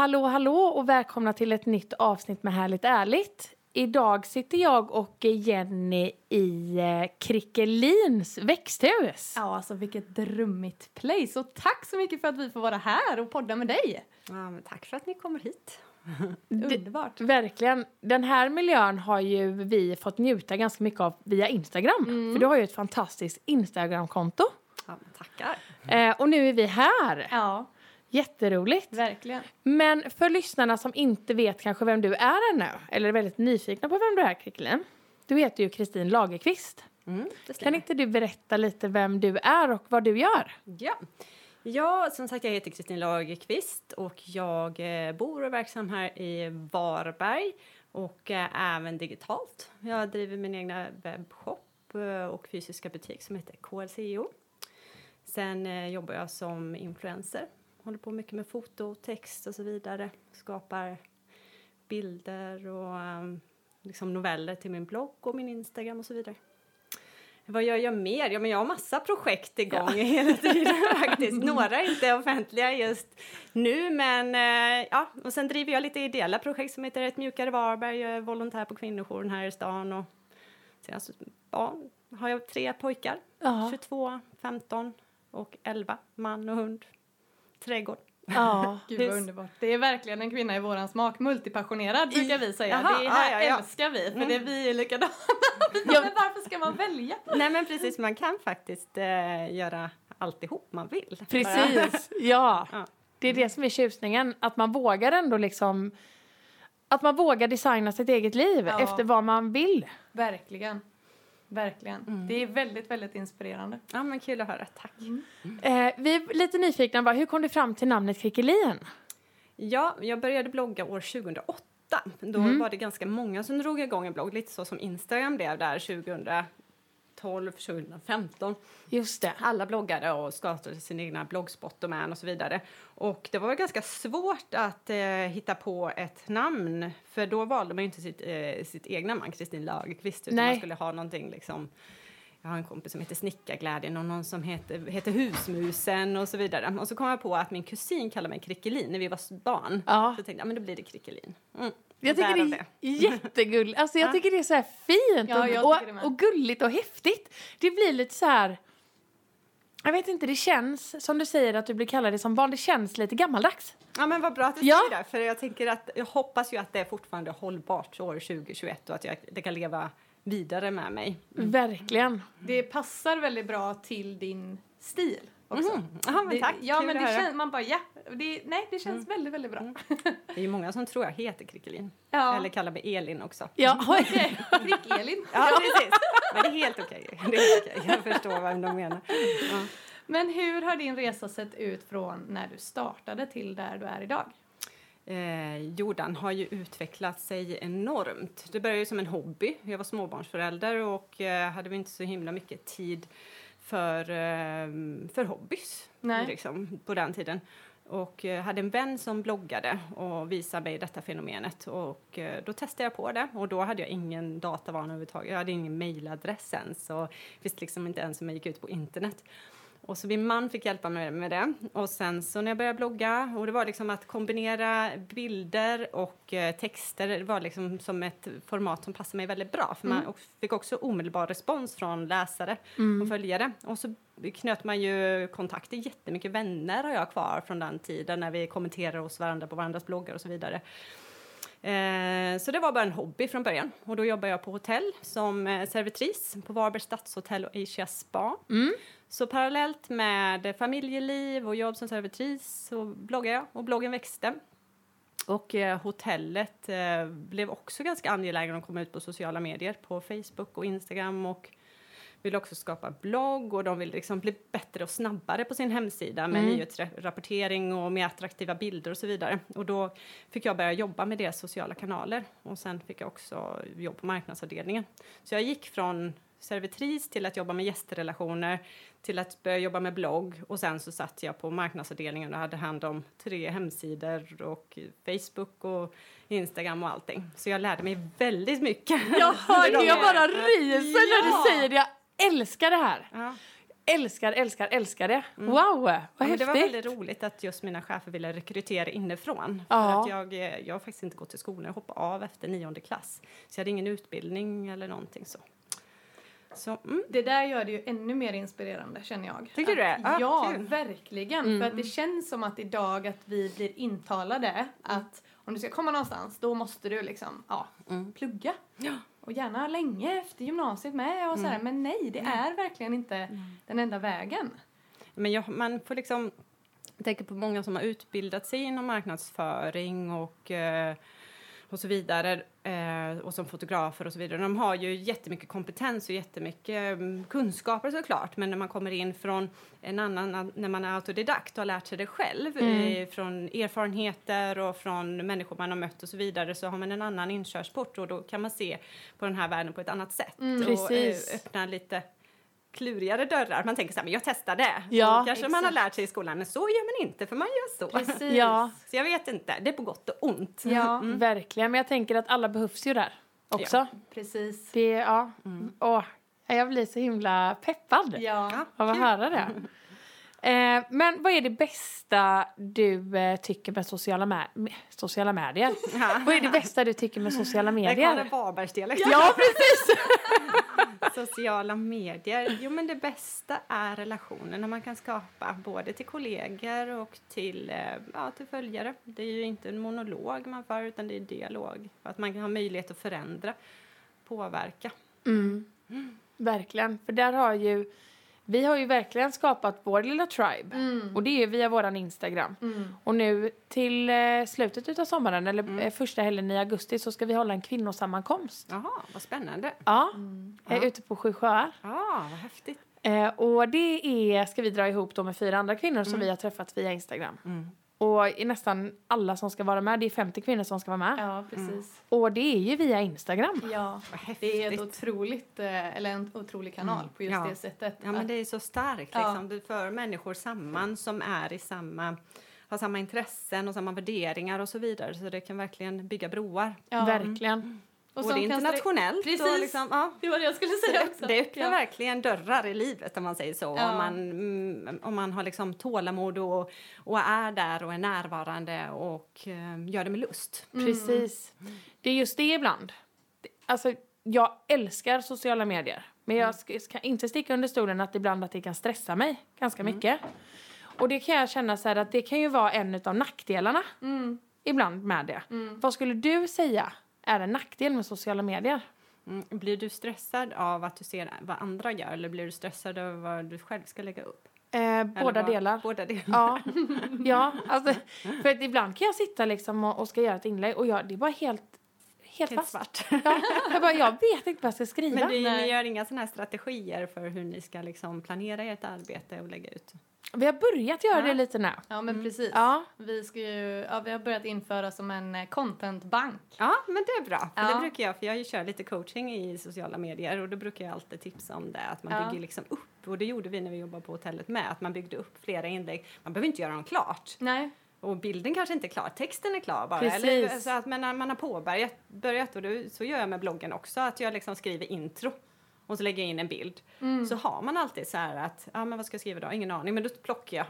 Hallå hallå och välkomna till ett nytt avsnitt med Härligt ärligt. Idag sitter jag och Jenny i eh, Krickelins växthus. Ja, alltså vilket drömmigt place. Och tack så mycket för att vi får vara här och podda med dig. Ja, men tack för att ni kommer hit. Underbart. Verkligen. Den här miljön har ju vi fått njuta ganska mycket av via Instagram. Mm. För du har ju ett fantastiskt Instagramkonto. Ja, tackar. Eh, och nu är vi här. Ja, Jätteroligt. verkligen. Men för lyssnarna som inte vet kanske vem du är ännu, eller är väldigt nyfikna på vem du är, Krickelin. Du heter ju Kristin Lagerqvist. Mm, Kan inte du berätta lite vem du är och vad du gör? Ja. ja, som sagt, jag heter Kristin Lagerqvist och jag eh, bor och är verksam här i Varberg och eh, även digitalt. Jag driver min egna webbshop eh, och fysiska butik som heter KLCO. Sen jobbar jag som influencer. Håller på mycket med foto, text och så vidare. Skapar bilder och eh, liksom noveller till min blogg och min Instagram och så vidare. Vad gör jag mer? Ja, men jag har massa projekt igång hela tiden faktiskt. Några är inte offentliga just nu, men eh, ja, och sen driver jag lite ideella projekt som heter Ett mjukare Varberg. Jag är volontär på kvinnojouren här i stan och sen så, ja, har jag tre pojkar. Ja. 22, 15 och 11, man och hund. Trädgård. Ja. Gud vad underbart. Det är verkligen en kvinna i våran smak. Multipassionerad brukar vi säga. Jaha, det ja, här ja, ja. älskar vi, för Mm. det är vi är likadana. men varför ska man välja? Nej, men precis, man kan faktiskt eh, göra alltihop man vill. Precis, ja. Ja. Det är det som är tjusningen, att man vågar ändå liksom att man vågar designa sitt eget liv Ja. efter vad man vill. Verkligen. Verkligen. Det är väldigt, väldigt inspirerande. Ja, men kul att höra. Tack. Eh, vi är lite nyfikna, bara, hur kom du fram till namnet Krickelin? Ja, jag började blogga år 2008. Då Mm. var det ganska många som drog igång en blogg, lite så som Instagram blev där 2012, 2015. Just det. Alla bloggade och skapade sin egna bloggspot och så vidare. Och det var ganska svårt att eh, hitta på ett namn, för då valde man ju inte sitt, eh, sitt egna namn, Kristin Lagerqvist, utan Nej. man skulle ha någonting liksom jag har en kompis som heter Snickarglädjen och någon som heter, heter Husmusen och så vidare. Och så kom jag på att min kusin kallade mig Krickelin när vi var barn. Ja. Så jag tänkte, ja men då blir det Krickelin. Mm. Jag tycker det är jättegulligt. Alltså jag Ja. tycker det är så här fint Ja, och, och, gulligt och häftigt. Det blir lite så här... Jag vet inte, det känns som du säger att du blir kallad det som barn. Det känns lite gammaldags. Ja men vad bra att du Ja. säger det, för jag tänker att jag hoppas ju att det är fortfarande hållbart år 2021 och att jag, det kan leva vidare med mig. Verkligen. Det passar väldigt bra till din stil också. Mhm. Ja, men Det, tack, ja, kul men det känns, man bara ja. Det, nej, det känns väldigt, väldigt bra. Det är ju många som tror jag heter Krickelin. Ja. Eller kallar mig Elin också. Ja, Prick-Elin. Ja, precis. Men det är helt okej. Det är helt okej. Jag förstår vad de menar. Ja. Men hur har din resa sett ut från när du startade till där du är idag? Eh, Jordan har ju utvecklat sig enormt. Det började ju som en hobby. Jag var småbarnsförälder och eh, hade inte så himla mycket tid för, eh, för hobbys liksom, på den tiden. Och eh, hade en vän som bloggade och visade mig detta fenomenet. Och eh, då testade jag på det. Och då hade jag ingen datavana överhuvudtaget. Jag hade ingen mailadress ens. Och visste liksom inte ens hur man gick ut på internet. Och så min man fick hjälpa mig med det. Och sen så när jag började blogga, och det var liksom att kombinera bilder och eh, texter, det var liksom som ett format som passade mig väldigt bra. För man och fick också omedelbar respons från läsare och följare. Och så knöt man ju kontakter, jättemycket vänner har jag kvar från den tiden när vi kommenterar hos varandra på varandras bloggar och så vidare. Eh, så det var bara en hobby från början. Och då jobbade jag på hotell som eh, servitris på Varbergs stadshotell och Asia Spa. Så parallellt med familjeliv och jobb som servitris så bloggade jag och bloggen växte. Och eh, hotellet eh, blev också ganska angelägen att komma ut på sociala medier, på Facebook och Instagram och ville också skapa blogg och de ville liksom bli bättre och snabbare på sin hemsida med Mm. nyhetsrapportering och med attraktiva bilder och så vidare. Och då fick jag börja jobba med deras sociala kanaler och sen fick jag också jobb på marknadsavdelningen. Så jag gick från servitris till att jobba med gästrelationer till att börja jobba med blogg och sen så satt jag på marknadsavdelningen och hade hand om tre hemsidor och Facebook och Instagram och allting. Så jag lärde mig väldigt mycket. Jag hör under de jag bara ryser när du säger det. Jag älskar det här. Ja. Älskar, älskar, älskar det. Wow, vad Ja, men det var häftigt. väldigt roligt att just mina chefer ville rekrytera inifrån. Ja. För att jag, eh, jag har faktiskt inte gått till skolan, jag hoppade av efter nionde klass. Så jag hade ingen utbildning eller någonting så. Så, mm. Det där gör det ju ännu mer inspirerande känner jag. Tycker du Att- det? Ah, ja, kul. verkligen. Mm. För att det känns som att idag att vi blir intalade att om du ska komma någonstans då måste du liksom, ja, Mm. plugga. Ja. Och gärna länge efter gymnasiet med och sådär. Men nej, det är verkligen inte den enda vägen. Men jag, man får liksom... Jag tänker på många som har utbildat sig inom marknadsföring och, eh, och så vidare. Eh, och som fotografer och så vidare. De har ju jättemycket kompetens och jättemycket mm, kunskaper såklart. Men när man kommer in från en annan, när man är autodidakt och har lärt sig det själv. Eh, från erfarenheter och från människor man har mött och så vidare. Så har man en annan inkörsport och då kan man se på den här världen på ett annat sätt. och eh, öppna lite klurigare dörrar. Man tänker så här, men jag testar det. Ja, och kanske man har lärt sig i skolan, men så gör man inte för man gör så. Precis. Ja, Så jag vet inte, det är på gott och ont. Ja, verkligen. Men jag tänker att alla behövs ju där också. precis. Det, ja. Åh, jag blir så himla peppad Ja. av att höra det. Eh, men vad är det bästa du eh, tycker med sociala, med, sociala medier? vad är det bästa du tycker med sociala Det medier? Karin Varbergs dialekt. Ja, precis! Sociala medier. Jo, men det bästa är relationerna man kan skapa, både till kollegor och till, eh, ja, till följare. Det är ju inte en monolog man för, utan det är dialog. Att man kan ha möjlighet att förändra, påverka. Mm. Verkligen, för där har ju vi har ju verkligen skapat vår lilla tribe Mm. och det är via våran Instagram. Mm. Och nu till eh, slutet av sommaren eller eh, första helgen i augusti så ska vi hålla en kvinnosammankomst. Jaha, vad spännande. Ja, Mm. Ja. ute på Sju sjöar. Ja, vad häftigt. Eh, och det är, ska vi dra ihop då med fyra andra kvinnor som vi har träffat via Instagram. Mm. Och i nästan alla som ska vara med, det är 50 kvinnor som ska vara med. Ja, precis. Och det är ju via Instagram. Ja, det är ett otroligt, eh, eller en otrolig kanal på just Ja. det sättet. Ja, men det är så starkt. Ja. Liksom. Det för människor samman som är i samma, har samma intressen och samma värderingar och så vidare. Så det kan verkligen bygga broar. Ja. Verkligen. Och Både internationellt Precis. och liksom, ja. Det var det jag skulle säga det, också. det öppnar ja. verkligen dörrar i livet om man säger så. Ja. Om, man, mm, om man har liksom tålamod och, och är där och är närvarande och eh, gör det med lust. Precis. Det är just det ibland. Alltså, jag älskar sociala medier. Men jag ska, ska inte sticka under stolen att ibland att det kan stressa mig ganska mycket. Och det kan jag känna så här att det kan ju vara en av nackdelarna Mm. ibland med det. Vad skulle du säga är en nackdel med sociala medier? Mm. Blir du stressad av att du ser vad andra gör eller blir du stressad över vad du själv ska lägga upp? Eh, båda vad- delar. Båda delar. Ja, ja alltså, för att ibland kan jag sitta liksom och, och ska göra ett inlägg och jag, det är bara helt, helt, Helt fast. svart. Ja, jag, bara, jag vet inte vad jag ska skriva. Men du, ni gör inga såna här strategier för hur ni ska liksom planera ert arbete och lägga ut? Vi har börjat göra Ja. det lite nu. Ja, men precis. Ja, Vi, ska ju, ja, vi har börjat införa som en eh, contentbank. Ja, men det är bra. Ja. det brukar jag, för jag kör lite coaching i sociala medier och då brukar jag alltid tipsa om det, att man Ja. bygger liksom upp. Och det gjorde vi när vi jobbade på hotellet med, att man byggde upp flera inlägg. Man behöver inte göra dem klart. Nej. Och bilden kanske inte är klar, texten är klar bara. Precis. Eller, så att, men när man har påbörjat, börjat, och då, så gör jag med bloggen också, att jag liksom skriver intro. Och så lägger jag in en bild. Mm. Så har man alltid så här att, ja men vad ska jag skriva då? Ingen aning, men då plockar jag.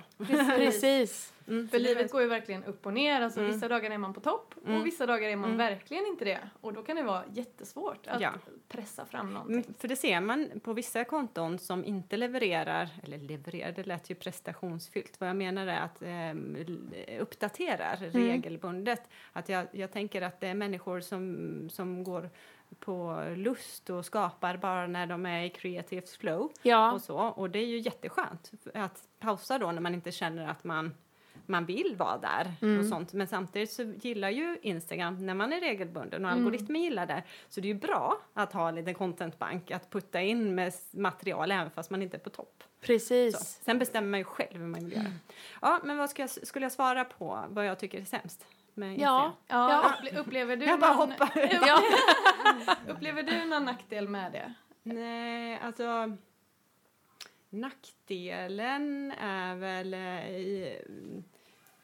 precis. Mm. För livet går ju verkligen upp och ner. Alltså, Mm. Vissa dagar är man på topp Mm. och vissa dagar är man Mm. verkligen inte det. Och då kan det vara jättesvårt att Ja. pressa fram någonting. Mm, För det ser man på vissa konton som inte levererar, eller levererar, det lät ju prestationsfyllt. Vad jag menar är att eh, uppdaterar regelbundet. Att jag, jag tänker att det är människor som, som går på lust och skapar bara när de är i creative flow Ja, och så. Och det är ju jätteskönt att pausa då när man inte känner att man man vill vara där och sånt. Men samtidigt så gillar ju Instagram när man är regelbunden och algoritmen gillar det. Så det är ju bra att ha en liten contentbank att putta in med material även fast man inte är på topp. Så. precis. Sen bestämmer man ju själv hur man vill göra. Ja, men vad ska jag, skulle jag svara på vad jag tycker är sämst? Med Ja, Instagram? Ja, upple- upplever du Jag bara någon, hoppar. Ja. upplever du någon nackdel med det? Nej, alltså nackdelen är väl eh, i,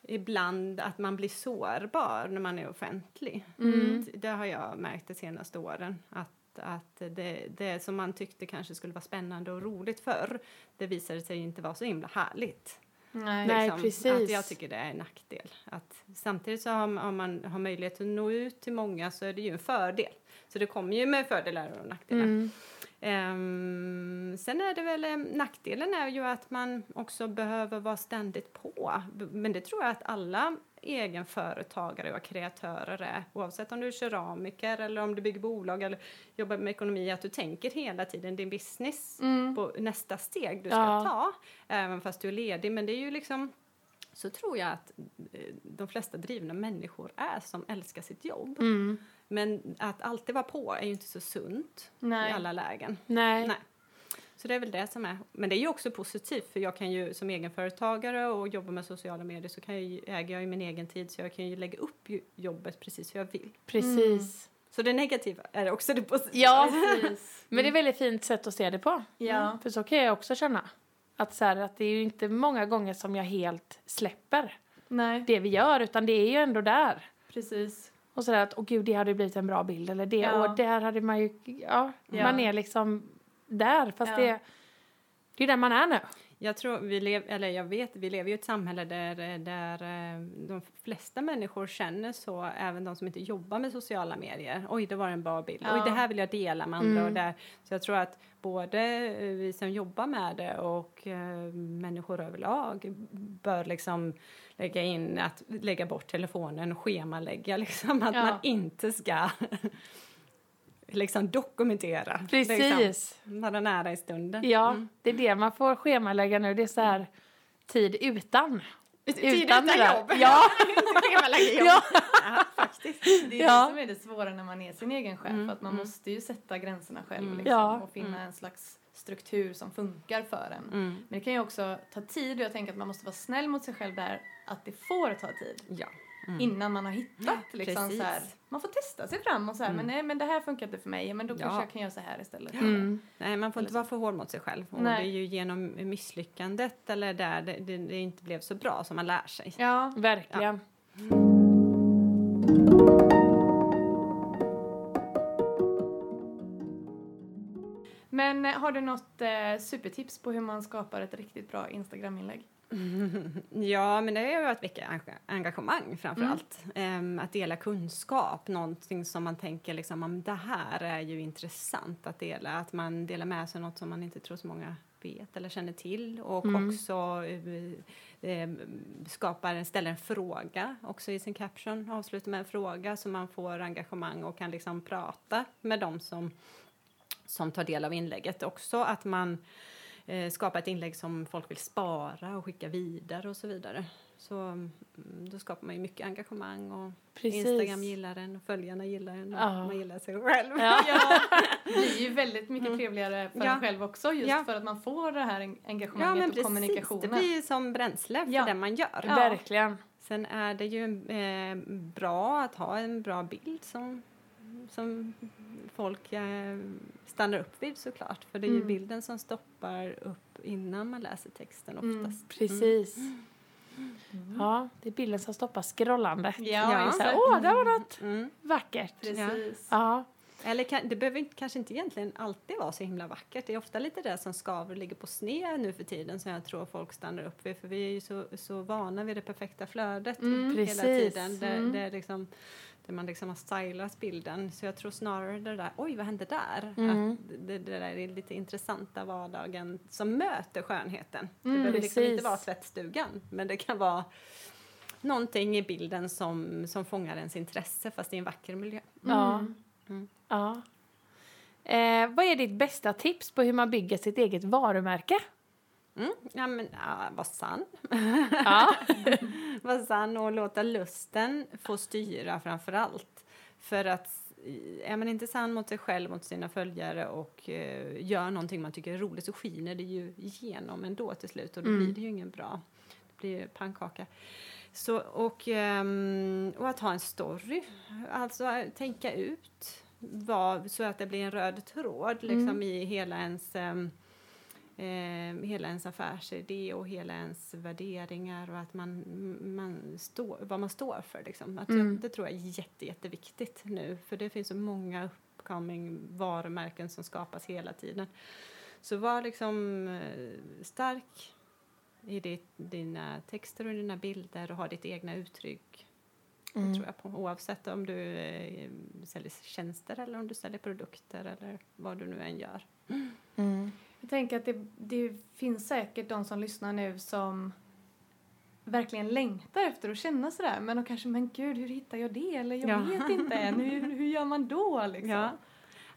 ibland att man blir sårbar när man är offentlig. Mm. Det har jag märkt de senaste åren. Att, att det, det som man tyckte kanske skulle vara spännande och roligt förr, det visade sig inte vara så himla härligt. Nej. Liksom. precis. Att jag tycker det är en nackdel. Att samtidigt så har, om man har möjlighet att nå ut till många så är det ju en fördel. Så det kommer ju med fördelar och nackdelar. Mm. Ehm, sen är det väl, eh, nackdelen är ju att man också behöver vara ständigt på. Men det tror jag att alla egenföretagare och kreatörer är. Oavsett om du är keramiker eller om du bygger bolag eller jobbar med ekonomi. Att du tänker hela tiden din business på nästa steg du ska Ja. ta. Även fast du är ledig. Men det är ju liksom så tror jag att eh, de flesta drivna människor är som älskar sitt jobb. Mm. Men att alltid vara på är ju inte så sunt Nej. i alla lägen. Nej. Nej. Så det är väl det som är. Men det är ju också positivt för jag kan ju som egenföretagare och jobba med sociala medier så kan jag ju, äger jag ju min egen tid så jag kan ju lägga upp jobbet precis hur jag vill. precis. Så det negativa är också det positiva. Ja, Precis. men det är ett väldigt fint sätt att se det på. Ja. För så kan jag också känna. Att, så här, att det är ju inte många gånger som jag helt släpper Nej, det vi gör, utan det är ju ändå där. precis. Och sådär att, åh gud, det hade blivit en bra bild. Eller det, Ja. och där hade man ju, ja, Ja. man är liksom där. Fast Ja. det, det är där man är nu. Jag tror vi lever, eller jag vet, vi lever ju i ett samhälle där, där eh, de flesta människor känner så, även de som inte jobbar med sociala medier. Oj, det var en bra bild. Ja. Oj, det här vill jag dela med andra. Mm. Och där. Så jag tror att både eh, vi som jobbar med det och eh, människor överlag bör liksom lägga in att lägga bort telefonen och schemalägga liksom att Ja. man inte ska liksom dokumentera. Precis. Liksom, vara nära i stunden. Ja, Mm. det är det man får schemalägga nu. Det är så här tid utan. Tid utan där. jobb. Ja. Schemalägga jobb. Ja. Ja, faktiskt. Det är Ja. det som är det svåra när man är sin egen chef. Mm, Att man mm. måste ju sätta gränserna själv Mm. liksom, Ja. och finna en slags struktur som funkar för en. Mm. Men det kan ju också ta tid och jag tänker att man måste vara snäll mot sig själv där att det får ta tid Ja. Mm. innan man har hittat liksom så här, man får testa sig fram och så här, Mm. men nej men det här funkar inte för mig, men då Ja. kanske jag kan göra så här istället. Mm. Nej, man får inte vara för hård mot sig själv. Och Nej. det är ju genom misslyckandet eller där det, det, det inte blev så bra som man lär sig. Ja, Verkligen. men eh, har du något eh, supertips på hur man skapar ett riktigt bra Instagram-inlägg? Ja, men det är ju att väcka enga- engagemang framför Mm. allt. Ehm, att dela kunskap, någonting som man tänker liksom, om det här är ju intressant att dela. Att man delar med sig något som man inte tror så många vet eller känner till. Och Mm. också eh, skapar, ställer en fråga också i sin caption. Avslutar med en fråga så man får engagemang och kan liksom prata med dem som, som tar del av inlägget. Också att man skapa ett inlägg som folk vill spara och skicka vidare och så vidare. Så mm, då skapar man ju mycket engagemang och Precis. Instagram gillar den och följarna gillar den och Ja. man gillar sig själv. Ja. Ja, det blir ju väldigt mycket trevligare för Mm. Ja. en själv också just Ja. för att man får det här en- Ja, engagemanget men och precis. kommunikationen. Det blir ju som bränsle för Ja. det man gör. Ja. Verkligen. Sen är det ju eh, bra att ha en bra bild som, som folk eh, stannar upp vid såklart. För det är ju Mm. bilden som stoppar upp innan man läser texten Mm. oftast. Precis. Ja, det är bilden som stoppar scrollandet. Ja, Ja. Så här. Åh, där var något Mm. vackert. Precis. Ja. Eller kan, det behöver inte, kanske inte egentligen alltid vara så himla vackert. Det är ofta lite det som skaver och ligger på sned nu för tiden som jag tror folk stannar upp vid. För vi är ju så, så vana vid det perfekta flödet Mm, hela precis. tiden. Där, Mm. där, liksom, där man liksom har stylat bilden. Så jag tror snarare det där, oj vad hände där? Mm. Att det, det där är lite intressanta vardagen som möter skönheten. det Mm, behöver liksom inte vara tvättstugan. Men det kan vara någonting i bilden som, som fångar ens intresse fast i en vacker miljö. Ja. Mm. ja. Eh, vad är ditt bästa tips på hur man bygger sitt eget varumärke? Mm. Ja, men ja, var sann. Ja. var sann och låta lusten få styra framför allt. För att är man inte sann mot sig själv, mot sina följare och eh, gör någonting man tycker är roligt så skiner det ju igenom ändå till slut och då Mm. blir det ju ingen bra. Det blir ju pannkaka. Så, och, ehm, och att ha en story, alltså eh, tänka ut vad, så att det blir en röd tråd liksom, Mm. i hela ens ehm, eh, hela ens affärsidé och hela ens värderingar och att man, man står, vad man står för. Liksom. Att Mm. jag, det tror jag är jätte, jätteviktigt nu för det finns så många upcoming varumärken som skapas hela tiden. Så var liksom eh, stark i ditt, dina texter och dina bilder och ha ditt egna uttryck. Mm. tror jag på. Oavsett om du eh, säljer tjänster eller om du säljer produkter eller vad du nu än gör. Mm. Jag tänker att det, det finns säkert de som lyssnar nu som verkligen längtar efter att känna sådär. Men de kanske, men gud, hur hittar jag det? Eller jag Ja. vet inte än. Hur, hur gör man då liksom? Ja.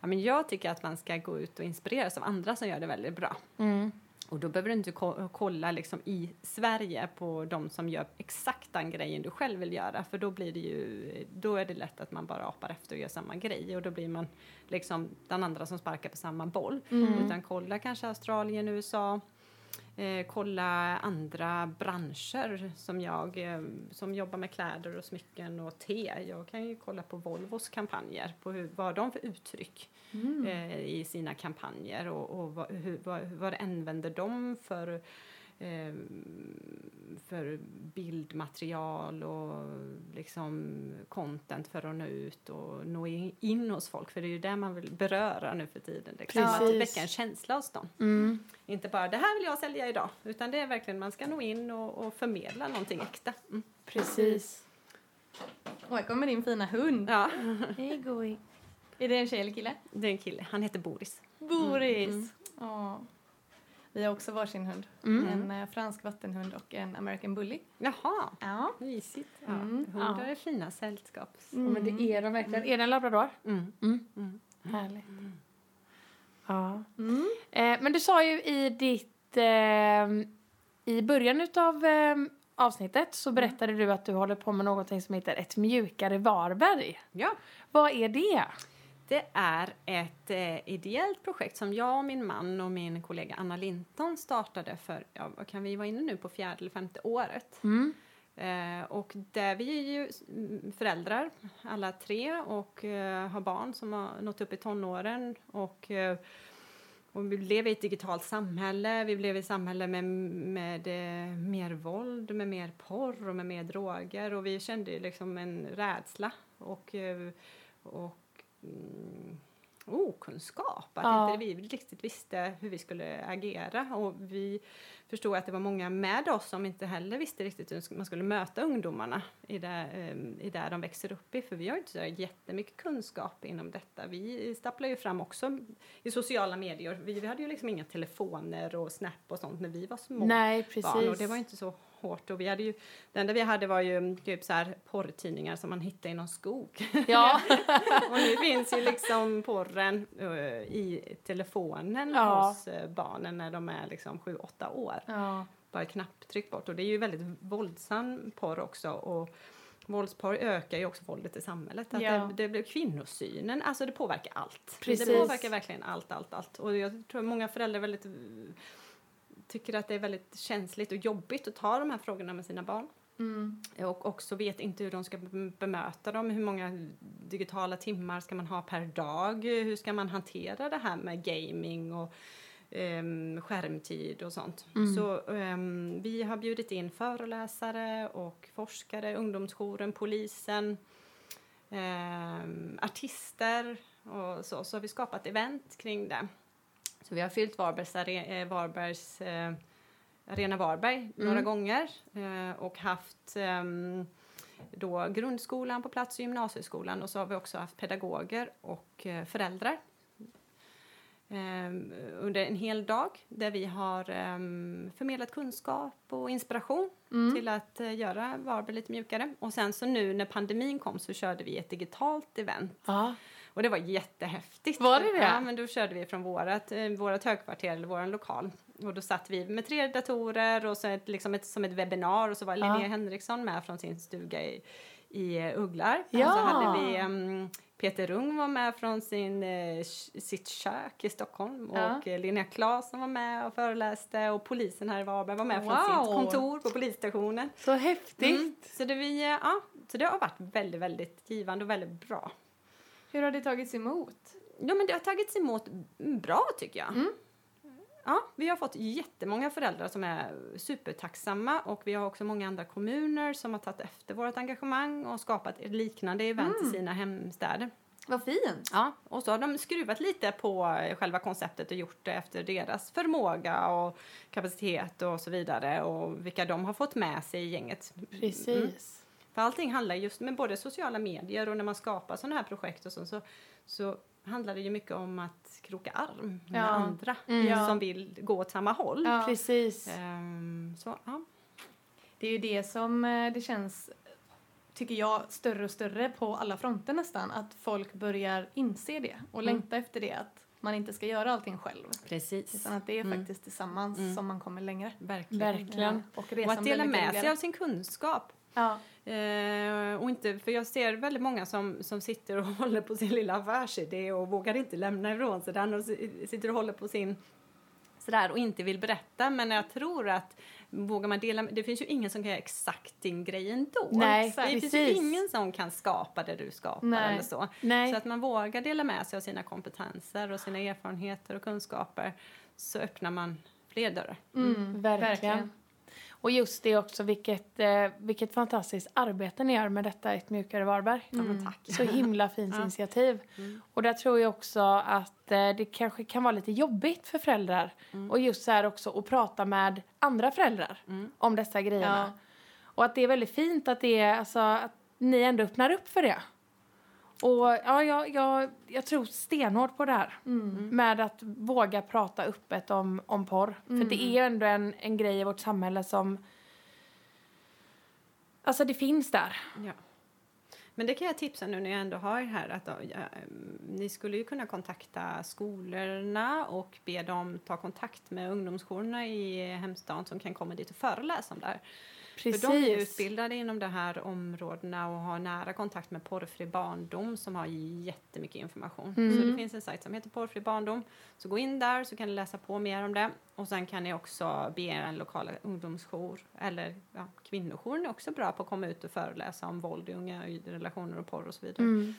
Ja, men jag tycker att man ska gå ut och inspireras av andra som gör det väldigt bra. Mm. Och då behöver du inte ko- kolla liksom i Sverige på de som gör exakt den grejen du själv vill göra. För då blir det ju, då är det lätt att man bara apar efter och gör samma grej. Och då blir man liksom den andra som sparkar på samma boll. Mm. Utan kolla kanske Australien, USA. Eh, kolla andra branscher som jag eh, som jobbar med kläder och smycken och te. Jag kan ju kolla på Volvos kampanjer, på hur, vad de för uttryck Mm. eh, i sina kampanjer och, och vad, hur, vad, vad använder de för, eh, för bildmaterial och liksom content för att nå ut och nå in, hos folk. För det är ju det man vill beröra nu för tiden. Liksom. Att väcka en känsla hos dem. Mm. Inte bara det här vill jag sälja idag, utan det är verkligen man ska nå in och, och förmedla någonting äkta. Mm. Precis. Och här kommer din fina hund. Ja, Hej Goi. Är det en tjej eller kille? det är en kille, han heter Boris. Boris! Mm. Ja. Vi har också varsin hund. Mm. En eh, fransk vattenhund och en American bully. Jaha, Ja. mysigt. Ja, Mm. Hundar är fina sällskaps... Ja, men det är de verkligen. Är det en labrador? Mm. Mm. Mm. Härligt. Ja. Mm. Eh, men du sa ju i ditt... Eh, I början av eh, avsnittet så berättade du att du håller på med någonting som heter ett mjukare Varberg. Ja, Vad är det? Det är ett eh, ideellt projekt som jag och min man och min kollega Anna Linton startade för, ja, vad kan vi vara inne nu på fjärde eller femte året. Mm. Eh, och där vi är ju mm, föräldrar, alla tre, och eh, har barn som har nått upp i tonåren. Och, eh, och vi lever i ett digitalt samhälle, vi lever i ett samhälle med, med eh, mer våld, med mer porr och med mer droger. Och vi kände liksom en rädsla och, eh, och mm, okunskap. Att Ja. inte vi riktigt visste hur vi skulle agera. Och vi förstod att det var många med oss som inte heller visste riktigt hur man skulle möta ungdomarna i det, eh, i det de växer upp i. För vi har inte så jättemycket kunskap inom detta. Vi stapplar ju fram också i sociala medier. Vi, vi hade ju liksom inga telefoner och Snap och sånt när vi var små Nej, barn. Och det var inte så hårt. Och vi hade ju, det enda vi hade var ju mm, typ så här porrtidningar som man hittade i någon skog. Ja. och nu finns ju liksom porren eh, i telefonen Ja. hos eh, barnen när de är liksom 7-8 år. Ja. Bara knapptryck bort. Och det är ju väldigt våldsam porr också. Och våldsporr ökar ju också våldet i samhället. Att Ja. det, det blir kvinnosynen, alltså det påverkar allt. Precis. Det påverkar verkligen allt, allt, allt. Och jag tror många föräldrar väldigt eh, tycker att det är väldigt känsligt och jobbigt att ta de här frågorna med sina barn. Mm. Och också vet inte hur de ska be- bemöta dem. Hur många digitala timmar ska man ha per dag? Hur ska man hantera det här med gaming och ehm, skärmtid och sånt. Mm. Så ehm, vi har bjudit in föreläsare och forskare, ungdomsjouren, polisen, ehm, artister och så, så har vi skapat event kring det. Så vi har fyllt Varbergs, are, eh, Varbergs eh, Arena Varberg några gånger eh, och haft ehm, då grundskolan på plats och gymnasieskolan och så har vi också haft pedagoger och eh, föräldrar ehm, under en hel dag där vi har ehm, förmedlat kunskap och inspiration till att eh, göra Varberg lite mjukare. Och sen så nu när pandemin kom så körde vi ett digitalt event Ja. Och det var jättehäftigt. Var det det? Ja, men då körde vi från vårat, eh, vårat högkvarter eller vår lokal. Och då satt vi med tre datorer och så ett, liksom ett, som ett webbinar och så var Ja. Linnea Henriksson med från sin stuga i, i eh, Ugglar. Ja. Och så hade vi em, Peter Rung var med från sin, eh, sitt kök i Stockholm Ja. och eh, Linnea Claesson var med och föreläste och polisen här i Varberg var med från Wow. sitt kontor på polisstationen. Så häftigt. Mm. Så, det vi, eh, ja, så det har varit väldigt, väldigt givande och väldigt bra. Hur har det tagits emot? Ja, men det har tagits emot bra tycker jag. Ja, vi har fått jättemånga föräldrar som är supertacksamma och vi har också många andra kommuner som har tagit efter vårt engagemang och skapat liknande event i sina hemstäder. Vad fint! Ja, och så har de skruvat lite på själva konceptet och gjort det efter deras förmåga och kapacitet och så vidare och vilka de har fått med sig i gänget. Precis. För allting handlar just med både sociala medier och när man skapar sådana här projekt och så, så, så handlar det ju mycket om att kroka arm med Ja. andra Ja. som vill gå åt samma håll. Ja. Precis. Ehm, så, ja. Det är ju det som eh, det känns, tycker jag, större och större på alla fronter nästan. Att folk börjar inse det och Mm. längta efter det. Att man inte ska göra allting själv. Precis. Utan att det är Mm. faktiskt tillsammans Mm. som man kommer längre. Verkligen. Verkligen. Och Och resan att dela med sig av sin kunskap. Ja. Eh, och inte, för jag ser väldigt många som, som sitter och håller på sin lilla affärsidé och vågar inte lämna ifrån sig den och si- sitter och håller på sin sådär och inte vill berätta. Men jag tror att vågar man dela det finns ju ingen som kan göra exakt din grej ändå. Nej, det finns ju precis. ingen som kan skapa det du skapar Nej. eller så. Nej. Så att man vågar dela med sig av sina kompetenser och sina erfarenheter och kunskaper så öppnar man fler dörrar. Mm, Verkligen. Och just det också, vilket, eh, vilket fantastiskt arbete ni gör med detta Ett mjukare Varberg. Ja, tack. Så himla fint Ja. initiativ. Mm. Och där tror jag också att eh, det kanske kan vara lite jobbigt för föräldrar. Och just så här också att prata med andra föräldrar Mm. om dessa grejerna. Ja. Och att det är väldigt fint att, det är, alltså, att ni ändå öppnar upp för det. Och ja, jag, jag, jag tror stenhårt på det här. Mm. Med att våga prata öppet om, om porr. För det är ju ändå en, en grej i vårt samhälle som... Alltså det finns där. Ja. Men det kan jag tipsa nu när jag ändå har här att ja, mm, ni skulle ju kunna kontakta skolorna och be dem ta kontakt med ungdomsjourerna i hemstaden som kan komma dit och föreläsa om det här. Precis. För de är utbildade inom de här områdena och har nära kontakt med Porrfri barndom som har jättemycket information. Mm. Så det finns en sajt som heter Porrfri barndom. Så gå in där så kan ni läsa på mer om det. Och sen kan ni också be en lokal ungdomsjour eller ja, kvinnojouren är också bra på att komma ut och föreläsa om våld i unga relationer och porr och så vidare. Mm,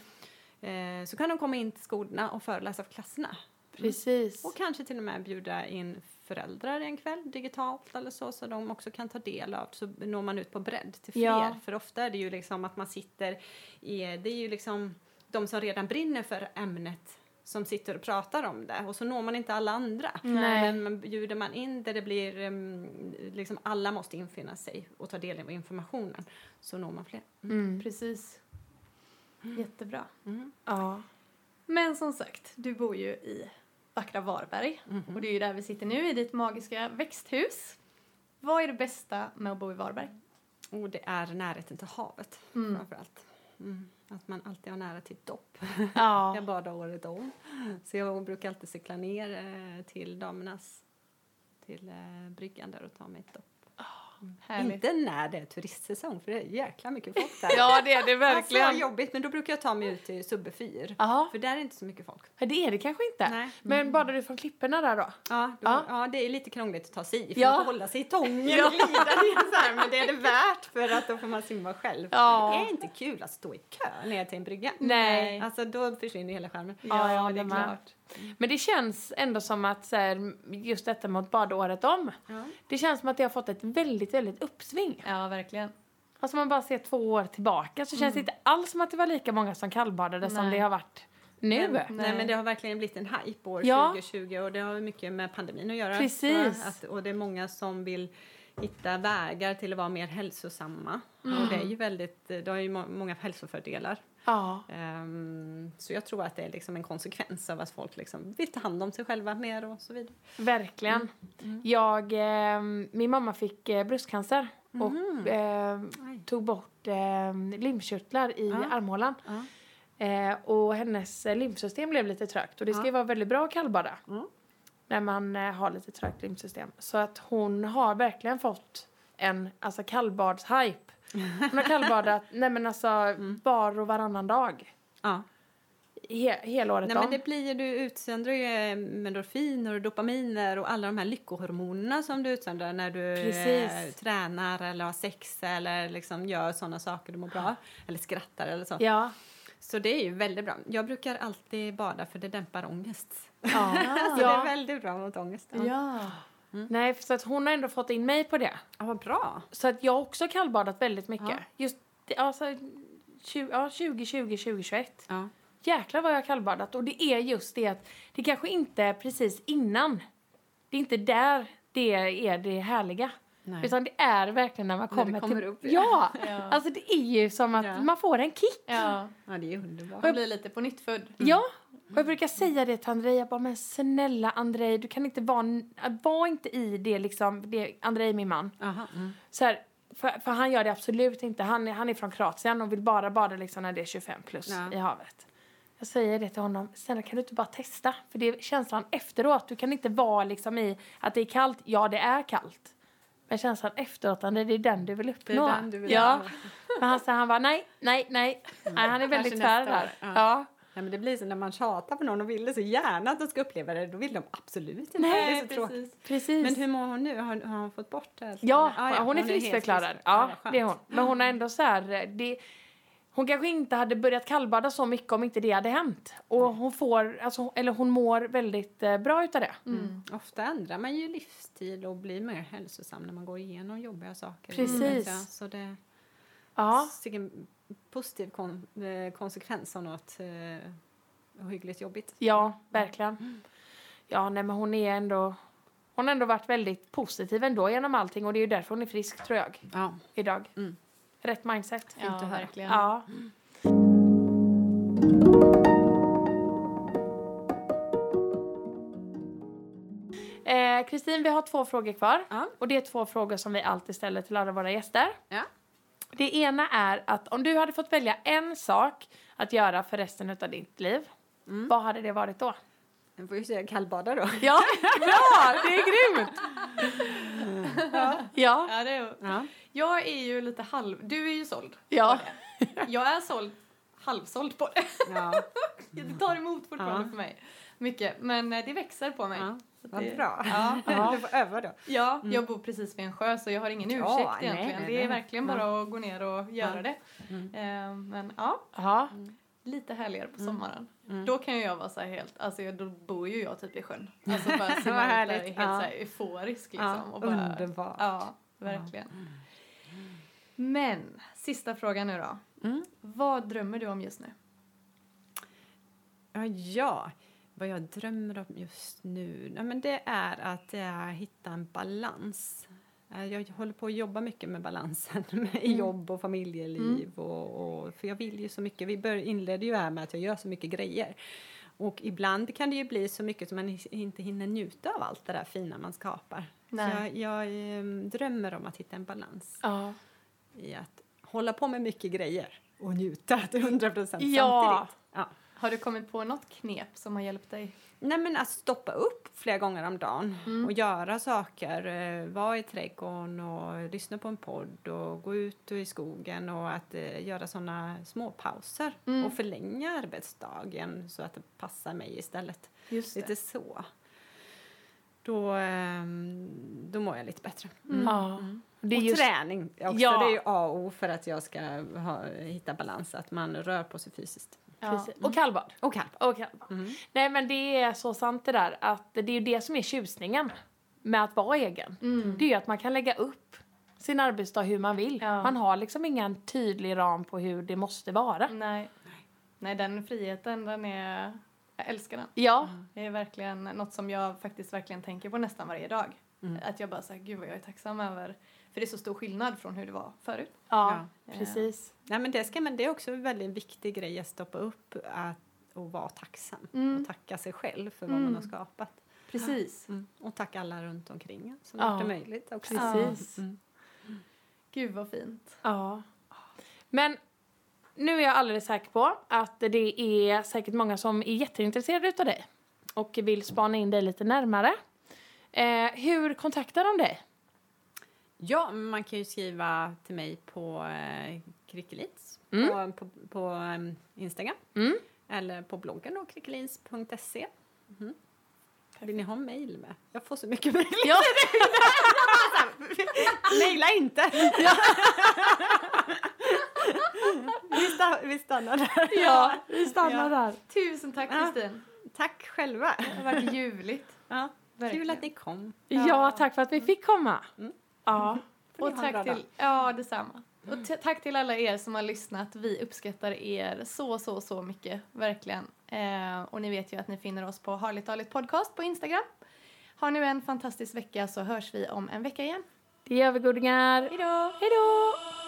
Eh, så kan de komma in till skolorna och föreläsa för klasserna. Precis. Och kanske till och med bjuda in föräldrar en kväll digitalt eller så, så de också kan ta del av, så når man ut på bredd till fler. Ja. För ofta är det ju liksom att man sitter i, det är ju liksom de som redan brinner för ämnet som sitter och pratar om det och så når man inte alla andra. Nej. Men bjuder man in där det blir, um, liksom alla måste infinna sig och ta del av informationen så når man fler. Mm. Precis. Jättebra. Mm. Ja. Men som sagt, du bor ju i vackra Varberg. Mhm. Och det är ju där vi sitter nu, i ditt magiska växthus. Vad är det bästa med att bo i Varberg? Och det är närheten till havet Mm. framförallt. Mm. Att man alltid har nära till dopp. ja. Jag badar året om. Så jag brukar alltid cykla ner eh, till damernas, till eh, bryggan där och ta mig ett dopp. Härligt. Inte när det är turistsäsong för det är jäkla mycket folk där. ja, det är det Alltså, verkligen. jobbigt, men då brukar jag ta mig ut till Subbe fyr. Ja, För där är inte så mycket folk. det är det kanske inte. Nej. Men badar du från klipporna där då? Ja, då, Ja. ja. det är lite krångligt att ta sig i för Ja. man får hålla sig i tången Ja. och glida ner så här, men det är det värt för att då får man simma själv. Ja. Det är inte kul att stå i kö ner till en brygga. Nej. Alltså då försvinner hela skärmen. Ja, jag det är klart. Men det känns ändå som att så här, just detta mot bada året om. Ja. Det känns som att det har fått ett väldigt, väldigt uppsving. Ja, verkligen. Alltså man bara ser två år tillbaka så känns det inte alls som att det var lika många som kallbadade som Nej. det har varit nu. Nej. Nej, men det har verkligen blivit en hype år Ja. 2020 och det har mycket med pandemin att göra. Precis. Att, och det är många som vill hitta vägar till att vara mer hälsosamma. Och det är ju väldigt, det har ju må- många hälsofördelar. Ja. Ehm, så jag tror att det är liksom en konsekvens av att folk liksom vill ta hand om sig själva mer och så vidare. Verkligen. Jag, eh, min mamma fick eh, bröstcancer och eh, tog bort eh, lymfkörtlar i Ja. armhålan. Ja. Eh, och hennes eh, lymfsystem blev lite trögt och det ska ju vara väldigt bra att kallbada Mm. när man eh, har lite trögt lymfsystem. Så att hon har verkligen fått en alltså kallbadshype. Hon har kallbadat nej men alltså Mm. var och varannan dag. Ja. He, hela året Nej, men om. det blir du utsöndrar ju eh, endorfiner och dopaminer och alla de här lyckohormonerna som du utsöndrar när du eh, tränar eller har sex eller liksom gör sådana saker du mår bra eller skrattar eller så. Ja. Så det är ju väldigt bra. Jag brukar alltid bada för det dämpar ångest. Ja. Så det är ja. väldigt bra mot ångest. Ja, Ja. Nej, så att hon har ändå fått in mig på det. ja vad bra. Så att jag har också kallbadat väldigt mycket. Ja. Just alltså, 20, ja, 2020, 2021. Ja. Jäklar vad jag har kallbadat. Och det är just det att det kanske inte är precis innan. Det är inte där det är det härliga. Nej. Utan det är verkligen när man kommer, kommer till... upp, Ja! Ja. Alltså det är ju som att Ja. man får en kick. ja. ja, det är underbart. Man blir lite på nytt född. Ja! Och jag brukar säga det till Andrei, jag bara, men snälla Andrei, du kan inte vara, var inte i det liksom, det, Andrei är min man. Aha, mm. Så här, för, för han gör det absolut inte. Han är, han är från Kroatien och vill bara bada liksom när det är 25 plus Ja. i havet. Jag säger det till honom, snälla kan du inte bara testa? För det är känslan efteråt. Du kan inte vara liksom i att det är kallt. Ja, det är kallt. Men känslan efteråt, det är den du vill uppnå. den du vill ja. Men han, sa, han var nej, nej, nej. nej han är väldigt tvär där. Ja. Ja. Ja, men det blir så när man tjatar på någon och vill så gärna att de ska uppleva det, då vill de absolut inte. Nej, det är så tråkigt. Precis. Men hur mår hon nu? Har, har hon fått bort det? Ja, Ah, hon är friskförklarad. frisk. Ja, det är hon. Men hon är ändå så här... Det, hon kanske inte hade börjat kallbada så mycket om inte det hade hänt. Och hon får, alltså, eller hon mår väldigt eh, bra utav det. Mm. Ofta ändrar man ju livsstil och blir mer hälsosam när man går igenom jobbiga saker. Precis. jag. Så det Ja, positiv kon, eh, konsekvens av något eh, ohyggligt jobbigt. ja, verkligen. Ja, nej men hon är ändå... Hon har ändå varit väldigt positiv ändå genom allting och det är ju därför hon är frisk tror jag, Ja. idag. Mm. Rätt mindset. Ja, att höra. verkligen. Ja. Eh, Kristin, vi har två frågor kvar. Ja. Och det är två frågor som vi alltid ställer till alla våra gäster. Ja. Det ena är att om du hade fått välja en sak att göra för resten av ditt liv, Mm. vad hade det varit då? Jag får ju säga kallbada då. Ja, bra! Det är grymt! Ja. Ja, Ja, det är, Ja. jag är ju lite halv... Du är ju såld ja. på det. Jag är såld, halvsåld på det. Ja. Det tar emot fortfarande Ja. för mig. Mycket. Men eh, det växer på mig. Vad det- bra. Ja. Ja. Du får öva då. Ja, jag bor precis vid en sjö så jag har ingen ursäkt Ja, nej, egentligen. nej, det är nej. verkligen bara att gå ner och göra det. Mm. Eh, men ja, ja. lite härligare på sommaren. Mm. Då kan ju jag vara så här helt, alltså då bor ju jag typ i sjön. Alltså bara simma där helt Ja. så här euforisk liksom. Ja, och bara, underbart. Ja, verkligen. Men, sista frågan nu då. Mm. Vad drömmer du om just nu? Ja, vad jag drömmer om just nu ja, men det är att jag hittar en balans. Eh, Jag håller på att jobba mycket med balansen med jobb och familjeliv. Och, och, för jag vill ju så mycket. Vi bör, inledde ju här med att jag gör så mycket grejer. Och ibland kan det ju bli så mycket som man inte hinner njuta av allt det där fina man skapar. Jag, jag ehm, drömmer om att hitta en balans ja. i att hålla på med mycket grejer och njuta till 100 procent Ja. samtidigt. Ja. Har du kommit på något knep som har hjälpt dig? Nej men att stoppa upp flera gånger om dagen Mm. och göra saker, eh, vara i trädgården och lyssna på en podd och gå ut i skogen och att eh, göra sådana små pauser Mm. och förlänga arbetsdagen så att det passar mig istället. Just Lite så. Då, ehm, då mår jag lite bättre. ja. Det är och just, träning också, Ja. det är ju A och O för att jag ska ha, hitta balans, att man rör på sig fysiskt. Precis. Och kallbad. Och kalv. Och kallbad. Mm. Nej men det är så sant det där att det är ju det som är tjusningen med att vara egen. Mm. Det är ju att man kan lägga upp sin arbetsdag hur man vill. Ja. Man har liksom ingen tydlig ram på hur det måste vara. Nej. Nej, den friheten, den är... Jag älskar den. Ja, Det är verkligen något som jag faktiskt verkligen tänker på nästan varje dag. Mm. Att jag bara säger gud vad jag är tacksam över. För det är så stor skillnad från hur det var förut. ja, Eh, precis. Nej, men det, ska man, det är också en väldigt viktig grej att stoppa upp att, och vara tacksam. Mm. Och tacka sig själv för vad Mm. man har skapat. Precis. Mm. Och tacka alla runt omkring som Ja. gjort det möjligt också. Precis. Mm. Gud vad fint. Ja. Men nu är jag alldeles säker på att det är säkert många som är jätteintresserade utav dig och vill spana in dig lite närmare. Eh, hur kontaktar de dig? Ja, man kan ju skriva till mig på eh, Krickelins Mm. på, på, på em, Instagram. Mm. Eller på bloggen då, krickelins.se. Mhm. Vill ni ha mail med? Jag får så mycket mejl. Ja. Mejla inte! vi, sta- vi stannar där. ja, vi stannar Ja. där. Tusen tack Ja. Kristin. Tack själva. Det har varit ljuvligt. Ja, Verkligen. kul att ni kom. Ja. tack för att vi fick komma. Mm. Ja. Och tack till, ja detsamma. Och t- tack till alla er som har lyssnat. Vi uppskattar er så, så, så mycket. Verkligen. Eh, och ni vet ju att ni finner oss på Harligt Harligt Podcast på Instagram. Ha nu en fantastisk vecka så hörs vi om en vecka igen. Det gör vi godingar. Hej då!